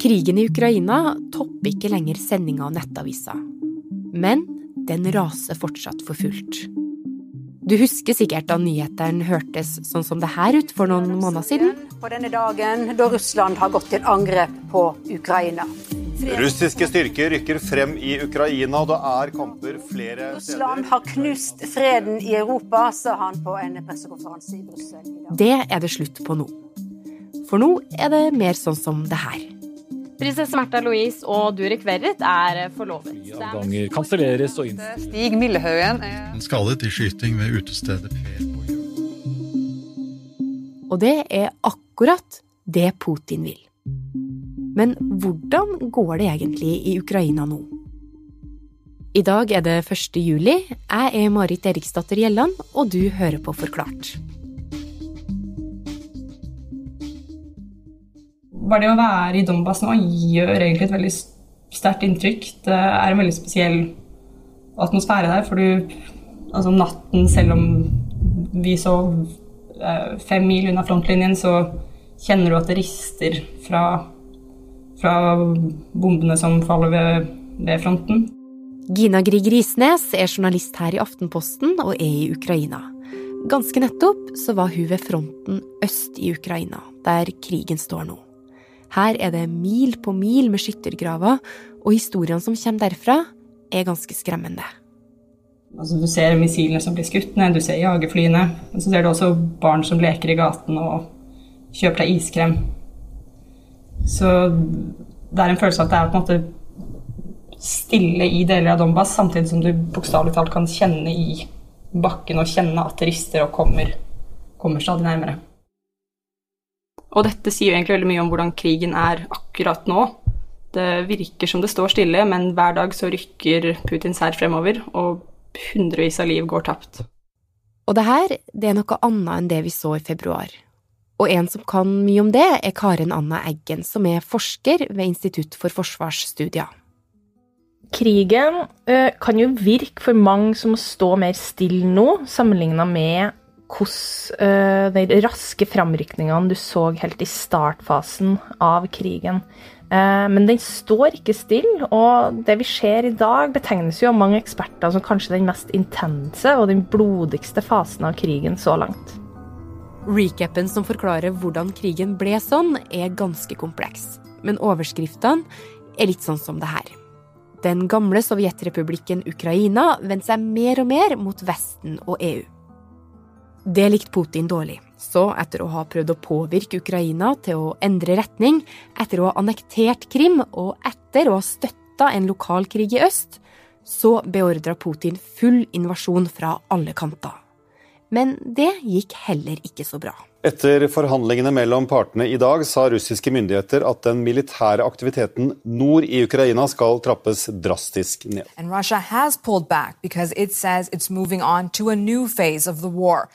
Krigen i Ukraina topper ikke lenger sendinga av Nettavisa. Men den raser fortsatt for fullt. Du husker sikkert da nyhetene hørtes sånn som det her ut for noen måneder siden? På denne dagen da Russland har gått til angrep på Ukraina. Russiske styrker rykker frem i Ukraina, og det er kamper flere steder. Russland har knust freden i Europa, sa han på en pressekonferanse i Brussel i dag. Det er det slutt på nå. For nå er det mer sånn som det her. Prinsesse Märtha Louise og Durek Verret er forlovet. Avganger kanselleres og innstilles. Stig Millehaugen er skadet i skyting ved utestedet Per på Og det er akkurat det Putin vil. Men hvordan går det egentlig i Ukraina nå? I dag er det 1. juli. Jeg er Marit Eriksdatter Gjelland, og du hører på Forklart. Bare det å være i Donbass nå gjør egentlig et veldig sterkt inntrykk. Det er en veldig spesiell atmosfære der, for du Altså natten, selv om vi sov eh, fem mil unna frontlinjen, så kjenner du at det rister fra, fra bombene som faller ved, ved fronten. Gina Grieg Risnes er journalist her i Aftenposten og er i Ukraina. Ganske nettopp så var hun ved fronten øst i Ukraina, der krigen står nå. Her er det mil på mil med skyttergraver, og historiene som kommer derfra, er ganske skremmende. Altså, du ser missilene som blir skutt ned, du ser jagerflyene. Men så ser du også barn som leker i gaten og kjøper deg iskrem. Så det er en følelse av at det er på en måte stille i deler av Donbas, samtidig som du bokstavelig talt kan kjenne i bakken og kjenne at det rister og kommer, kommer stadig nærmere. Og dette sier jo egentlig veldig mye om hvordan krigen er akkurat nå. Det virker som det står stille, men hver dag så rykker Putins hær fremover, og hundrevis av liv går tapt. Og det her, det er noe annet enn det vi så i februar. Og en som kan mye om det, er Karen Anna Eggen, som er forsker ved Institutt for forsvarsstudier. Krigen ø, kan jo virke for mange som å stå mer stille nå, sammenligna med hvordan uh, de raske framrykningene du så helt i startfasen av krigen. Uh, men den står ikke stille, og det vi ser i dag, betegnes jo av mange eksperter som kanskje den mest intense og den blodigste fasen av krigen så langt. Recapen som forklarer hvordan krigen ble sånn, er ganske kompleks. Men overskriftene er litt sånn som det her. Den gamle sovjetrepublikken Ukraina vendte seg mer og mer mot Vesten og EU. Det likte Putin dårlig, så etter å ha prøvd å påvirke Ukraina til å endre retning, etter å ha annektert Krim og etter å ha støtta en lokal krig i øst, så beordra Putin full invasjon fra alle kanter. Men det gikk heller ikke så bra. Etter forhandlingene mellom partene i dag sa russiske myndigheter at den militære aktiviteten nord i Ukraina skal trappes drastisk ned. And Russia has pulled back because it says it's moving on to a new phase of the war.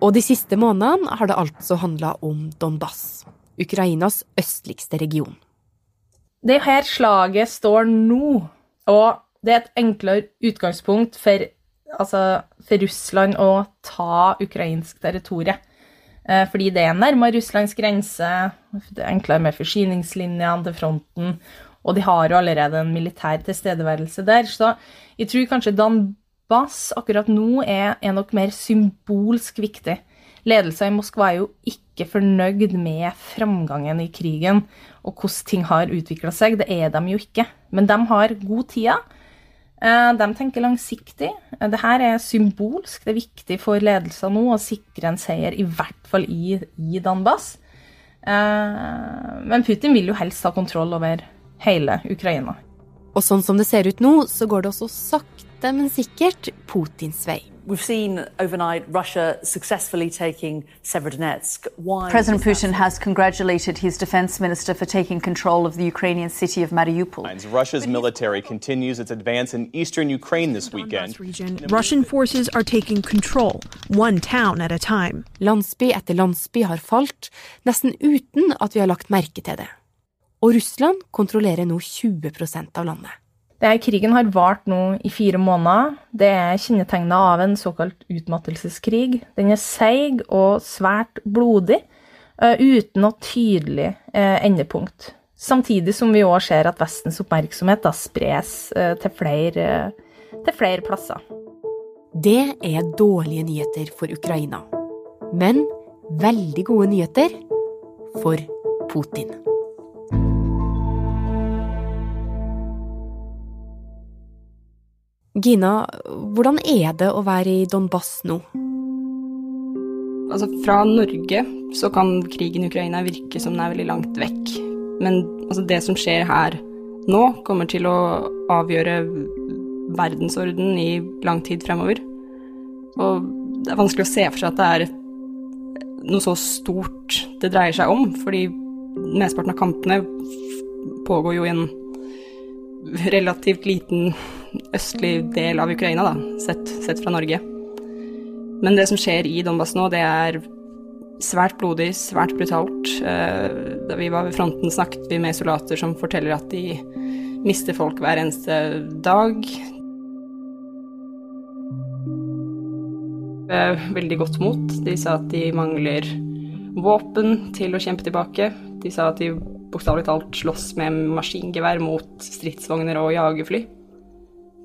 Og de siste månedene har det altså handla om Donbass, Ukrainas østligste region. Det er her slaget står nå, og det er et enklere utgangspunkt for, altså, for Russland å ta ukrainsk territorium. Eh, fordi det er nærmere Russlands grense, det er enklere med forsyningslinjene til fronten, og de har jo allerede en militær tilstedeværelse der. Så jeg tror kanskje Donbass akkurat nå er, er nok mer symbolsk viktig. Ledelsen i Moskva er jo ikke fornøyd med framgangen i krigen og hvordan ting har utvikla seg. Det er de jo ikke. Men de har god tid. De tenker langsiktig. Dette er symbolsk. Det er viktig for ledelsen nå å sikre en seier, i hvert fall i, i Donbass. Men Putin vil jo helst ha kontroll over hele Ukraina. Og sånn som det ser ut nå, så går det også sakte, men sikkert Putins vei. We've seen overnight Russia successfully taking Severodonetsk. Why President Putin has congratulated his defense minister for taking control of the Ukrainian city of Mariupol. Russia's military continues its advance in eastern Ukraine this weekend. Russian forces are taking control, one town at a time. Landsby etter landsby har falt, nesten uten at vi har lagt merke til det. Og Russland kontrollerer nå 20 av landet. Denne krigen har vart nå i fire måneder. Det er kjennetegna av en såkalt utmattelseskrig. Den er seig og svært blodig, eh, uten noe tydelig eh, endepunkt. Samtidig som vi òg ser at Vestens oppmerksomhet da spres eh, til flere, til flere plasser. Det er dårlige nyheter for Ukraina. Men veldig gode nyheter for Putin. Gina, hvordan er det å være i Donbass nå? Altså, fra Norge så kan krigen i Ukraina virke som den er veldig langt vekk. Men altså, det som skjer her nå, kommer til å avgjøre verdensorden i lang tid fremover. Og det er vanskelig å se for seg at det er noe så stort det dreier seg om, fordi mesteparten av kampene pågår jo i en relativt liten østlig del av Ukraina, da, sett, sett, fra Norge. Men det som skjer i Donbass nå, det er svært blodig, svært brutalt. Eh, da vi var ved fronten, snakket vi med soldater som forteller at de mister folk hver eneste dag. Veldig godt mot. De sa at de mangler våpen til å kjempe tilbake. De sa at de bokstavelig talt slåss med maskingevær mot stridsvogner og jagerfly.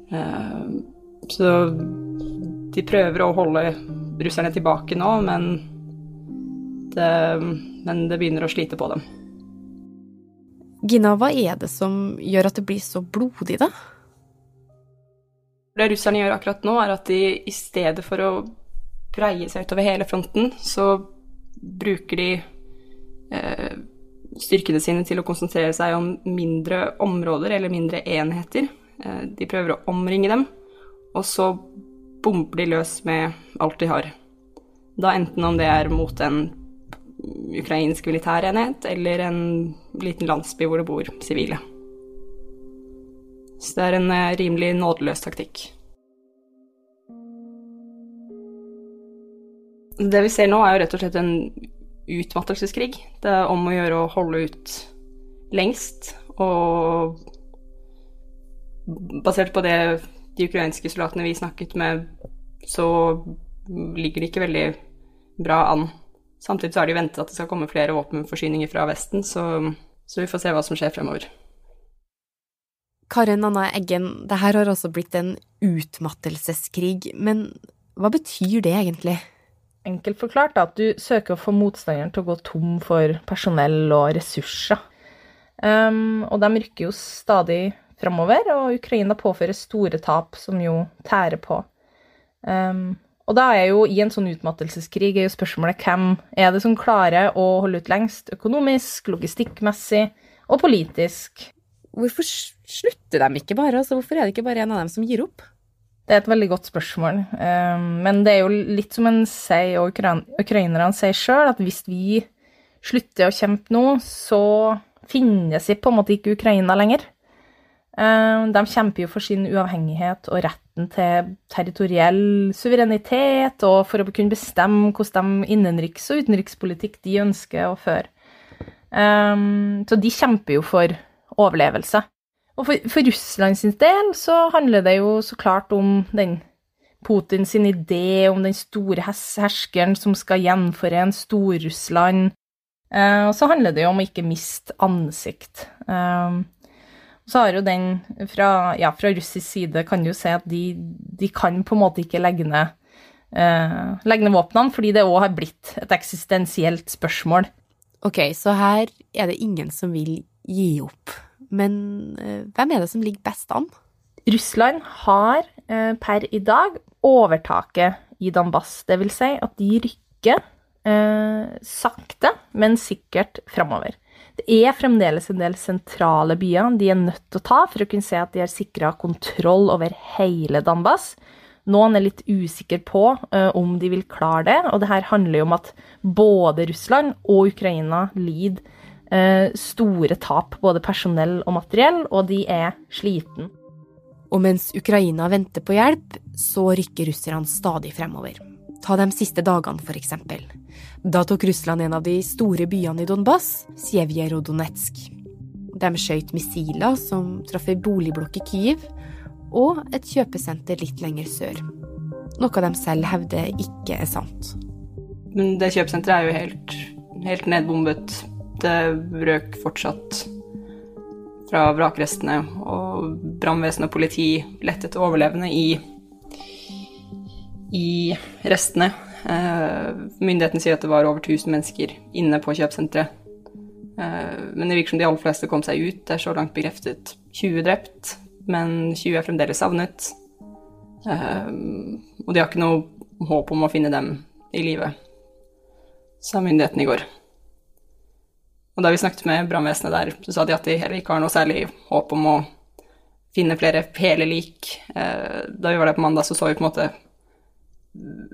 Eh, så de prøver å holde russerne tilbake nå, men det, men det begynner å slite på dem. Gina, hva er det som gjør at det blir så blodig, da? Det russerne gjør akkurat nå, er at de i stedet for å breie seg utover hele fronten, så bruker de eh, styrkene sine til å konsentrere seg om mindre områder eller mindre enheter. Eh, de prøver å omringe dem, og så bomber de løs med alt de har. Da enten om det er mot en ukrainsk militærenhet eller en liten landsby hvor det bor sivile. Så det er en eh, rimelig nådeløs taktikk. Det vi ser nå, er jo rett og slett en utmattelseskrig. Det er om å gjøre å holde ut lengst, og basert på det de ukrainske soldatene vi snakket med, så ligger det ikke veldig bra an. Samtidig så har de ventet at det skal komme flere våpenforsyninger fra Vesten, så, så vi får se hva som skjer fremover. Karin Anna Eggen, det her har også blitt en utmattelseskrig, men hva betyr det egentlig? enkelt forklart at du søker å få motstanderen til å gå tom for personell og ressurser. Um, og de rykker jo stadig framover, og Ukraina påfører store tap, som jo tærer på. Um, og da er jo i en sånn utmattelseskrig er jo spørsmålet hvem er det som klarer å holde ut lengst økonomisk, logistikkmessig og politisk? Hvorfor slutter de ikke bare? Altså, hvorfor er det ikke bare en av dem som gir opp? Det er et veldig godt spørsmål. Um, men det er jo litt som en sier, og ukrainerne sier sjøl, at hvis vi slutter å kjempe nå, så finnes det på en måte ikke Ukraina lenger. Um, de kjemper jo for sin uavhengighet og retten til territoriell suverenitet, og for å kunne bestemme hvordan de innenriks- og utenrikspolitikk de ønsker å føre. Um, så de kjemper jo for overlevelse. Og for, for Russland sin del så handler det jo så klart om den Putin sin idé om den store herskeren som skal gjenforene Stor-Russland. Uh, og så handler det jo om å ikke miste ansikt. Uh, så har jo den fra, ja, fra russisk side kan jo se at de, de, kan på en måte ikke legge ned, eh, legge ned våpnene, fordi det òg har blitt et eksistensielt spørsmål. Ok, så her er det ingen som vil gi opp. Men eh, hvem er det som ligger best an? Russland har eh, per i dag overtaket i Donbass. Det vil si at de rykker eh, sakte, men sikkert framover. Det er fremdeles en del sentrale byer de er nødt til å ta for å kunne se at de har sikra kontroll over hele Donbass. Noen er litt usikre på uh, om de vil klare det, og det her handler jo om at både Russland og Ukraina lider uh, store tap, både personell og materiell, og de er sliten. Og mens Ukraina venter på hjelp, så rykker russerne stadig fremover. Ta de siste dagene, eksempel. Da tok Russland en av de store byene i Donbass, Sjevjerodonetsk. De skjøt missiler som traff ei boligblokk i Kyiv, og et kjøpesenter litt lenger sør. Noe de selv hevder ikke er sant. Men det kjøpesenteret er jo helt, helt nedbombet. Det røk fortsatt fra vrakrestene, og brannvesen og politi lette etter overlevende i, i restene. Eh, myndighetene sier at det var over 1000 mennesker inne på kjøpesenteret. Eh, men det virker som de aller fleste kom seg ut. Det er så langt bekreftet 20 drept, men 20 er fremdeles savnet. Eh, og de har ikke noe håp om å finne dem i live, sa myndighetene i går. Og da vi snakket med brannvesenet der, så sa de at de heller ikke har noe særlig håp om å finne flere hele lik. Da vi var der på mandag, så så vi på en måte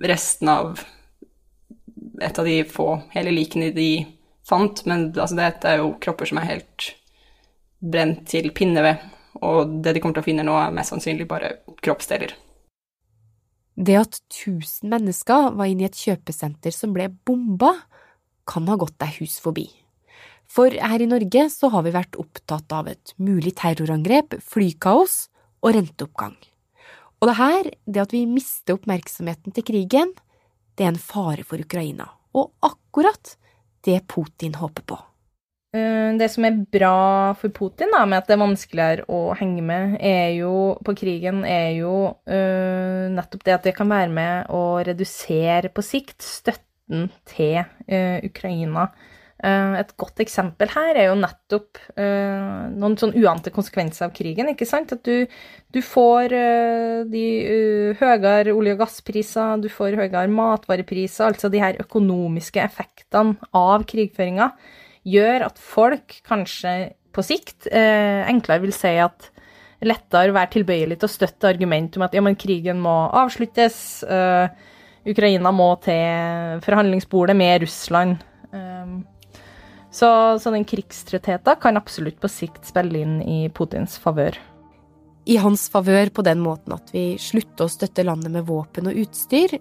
resten av et av de få hele likene de fant, men altså, dette er jo kropper som er helt brent til pinneved, og det de kommer til å finne nå, er mest sannsynlig bare kroppsdeler. Det at 1000 mennesker var inne i et kjøpesenter som ble bomba, kan ha gått deg hus forbi. For her i Norge så har vi vært opptatt av et mulig terrorangrep, flykaos og renteoppgang. Og det her, det at vi mister oppmerksomheten til krigen, det er en fare for Ukraina. Og akkurat det Putin håper på. Eh, det som er bra for Putin da, med at det er vanskeligere å henge med jo, på krigen, er jo uh, nettopp det at det kan være med å redusere på sikt støtten til uh, Ukraina. Eh, et godt eksempel her er jo nettopp uh, noen sånn uante konsekvenser av krigen. ikke sant? At du, du får uh, de høyere olje- og gasspriser, du får høyere matvarepriser, altså de her økonomiske effektene av krigføringa, gjør at folk kanskje på sikt enklere vil si at lettere være tilbøyelig til å støtte argument om at ja, men krigen må avsluttes, Ukraina må til forhandlingsbordet med Russland. Så, så den krigstrøttheten kan absolutt på sikt spille inn i Putins favør. I hans favør på den måten at vi slutter å støtte landet med våpen og utstyr,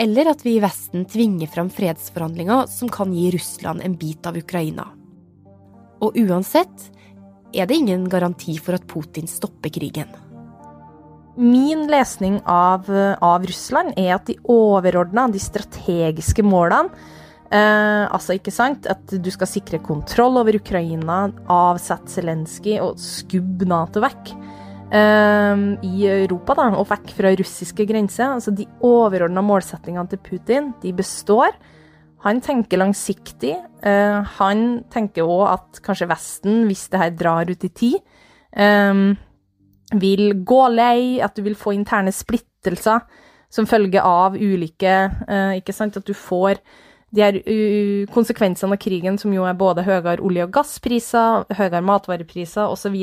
eller at vi i Vesten tvinger fram fredsforhandlinger som kan gi Russland en bit av Ukraina. Og uansett er det ingen garanti for at Putin stopper krigen. Min lesning av, av Russland er at de overordna, de strategiske målene, Eh, altså, ikke sant, at du skal sikre kontroll over Ukraina, avsette Zelenskyj og skubbe Nato vekk. Eh, I Europa, da, og vekk fra russiske grenser. Altså, de overordna målsettingene til Putin, de består. Han tenker langsiktig. Eh, han tenker òg at kanskje Vesten, hvis det her drar ut i tid, eh, vil gå lei, at du vil få interne splittelser som følge av ulike eh, Ikke sant, at du får de her uh, konsekvensene av krigen, som jo er både høyere olje- og gasspriser, høyere matvarepriser osv.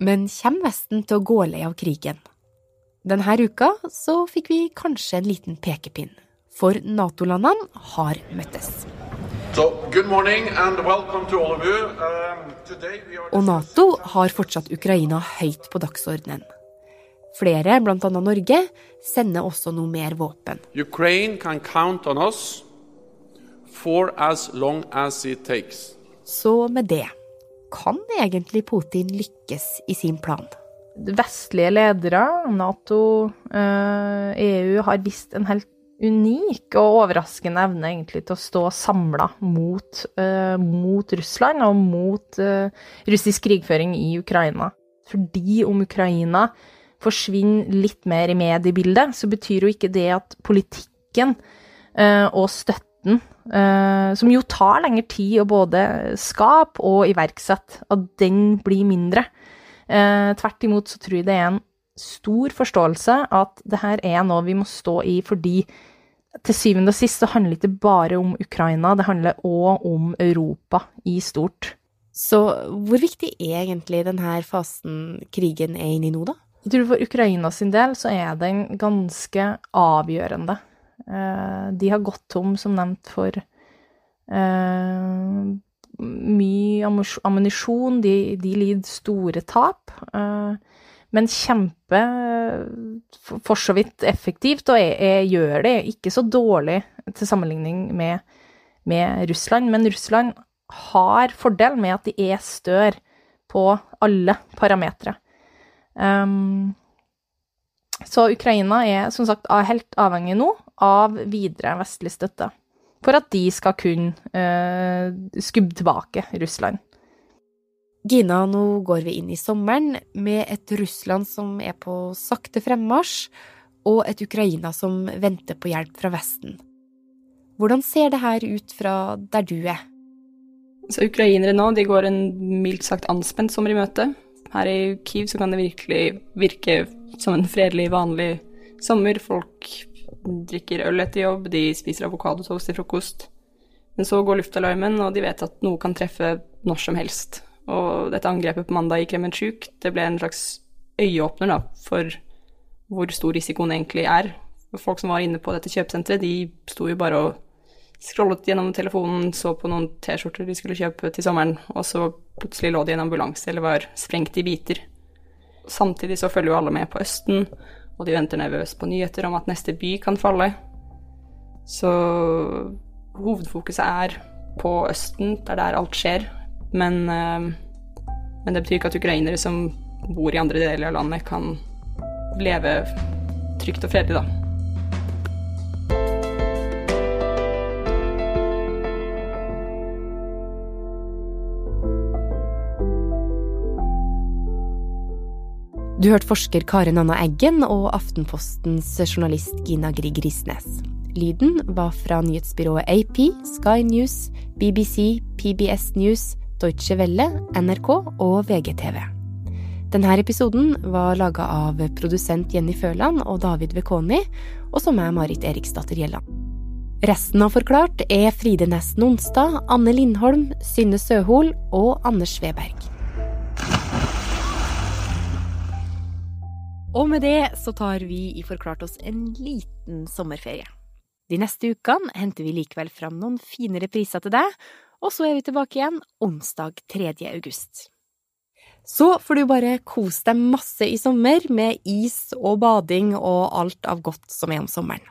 Men kommer Vesten til å gå lei av krigen? Denne uka så fikk vi kanskje en liten pekepinn, for Nato-landene har møttes. So, and um, Og Nato har fortsatt Ukraina høyt på dagsordenen. Flere, bl.a. Norge, sender også noe mer våpen. Ukraine kan count on oss for as long as it takes. Så med det, kan egentlig Putin lykkes i sin plan? Vestlige ledere, Nato, EU, eh, e har vist en helt unik og overraskende evne egentlig til å stå samla mot, uh, mot, Russland og mot uh, russisk krigføring i Ukraina. Fordi om Ukraina forsvinner litt mer i mediebildet, så betyr jo ikke det at politikken og støtten Uh, som jo tar lengre tid å både skape og iverksette, at den blir mindre. Uh, tvert imot så tror jeg det er en stor forståelse at det her er noe vi må stå i fordi til syvende og sist så handler det ikke bare om Ukraina, det handler òg om Europa i stort. Så hvor viktig er egentlig denne fasen krigen er inne i nå, da? Jeg tror for Ukraina sin del så er den ganske avgjørende. Eh, de har gått tom, som nevnt, for uh, mye ammunisjon. De, de, lider store tap. uh, men kjempe for så vidt effektivt, og jeg, jeg gjør det ikke så dårlig til sammenligning med, med, Russland. Men Russland har fordel med at de er større på alle parametere. Um, så Ukraina er som sagt helt avhengig nå av videre vestlig støtte for at de skal kunne eh, skubbe tilbake Russland. Gina, nå går vi inn i sommeren med et Russland som er på sakte fremmarsj, og et Ukraina som venter på hjelp fra Vesten. Hvordan ser det her ut fra der du er? Så Ukrainere nå de går en mildt sagt anspent sommer i møte. Her i Kiev så kan det virkelig virke som en fredelig, vanlig sommer. Folk drikker øl etter jobb, de spiser avokadotoast til frokost. Men så går luftalarmen, og de vet at noe kan treffe når som helst. Og dette angrepet på mandag i Krementsjuk, det ble en slags øyeåpner da, for hvor stor risikoen egentlig er. Folk som var inne på dette kjøpesenteret, de sto jo bare og scrollet gjennom telefonen, så på noen T-skjorter de skulle kjøpe til sommeren, og så plutselig lå de i en ambulanse eller var sprengt i biter. Samtidig så følger jo alle med på Østen, og de venter nervøst på nyheter om at neste by kan falle. Så hovedfokuset er på Østen, det er der alt skjer. Men, eh, men det betyr ikke at ukrainere som bor i andre deler av landet, kan leve trygt og fredelig, da. Du hørte forsker Karen Anna Eggen og Aftenpostens journalist Gina Grieg Risnes. Lyden var fra nyhetsbyrået AP, Sky News, BBC, PBS News, Deutsche Welle, NRK og VGTV. Denne episoden var laga av produsent Jenny Føland og David Vekoni, og som er Marit Eriksdatter Gjelland. Resten av Forklart er Fride Næss Nonstad, Anne Lindholm, Synne Søhol og Anders Sveberg. Og med det så tar vi i Forklart oss en liten sommerferie. De neste ukene henter vi likevel fram noen finere priser til deg, og så er vi tilbake igjen onsdag 3. august. Så får du bare kose deg masse i sommer med is og bading og alt av godt som er om sommeren.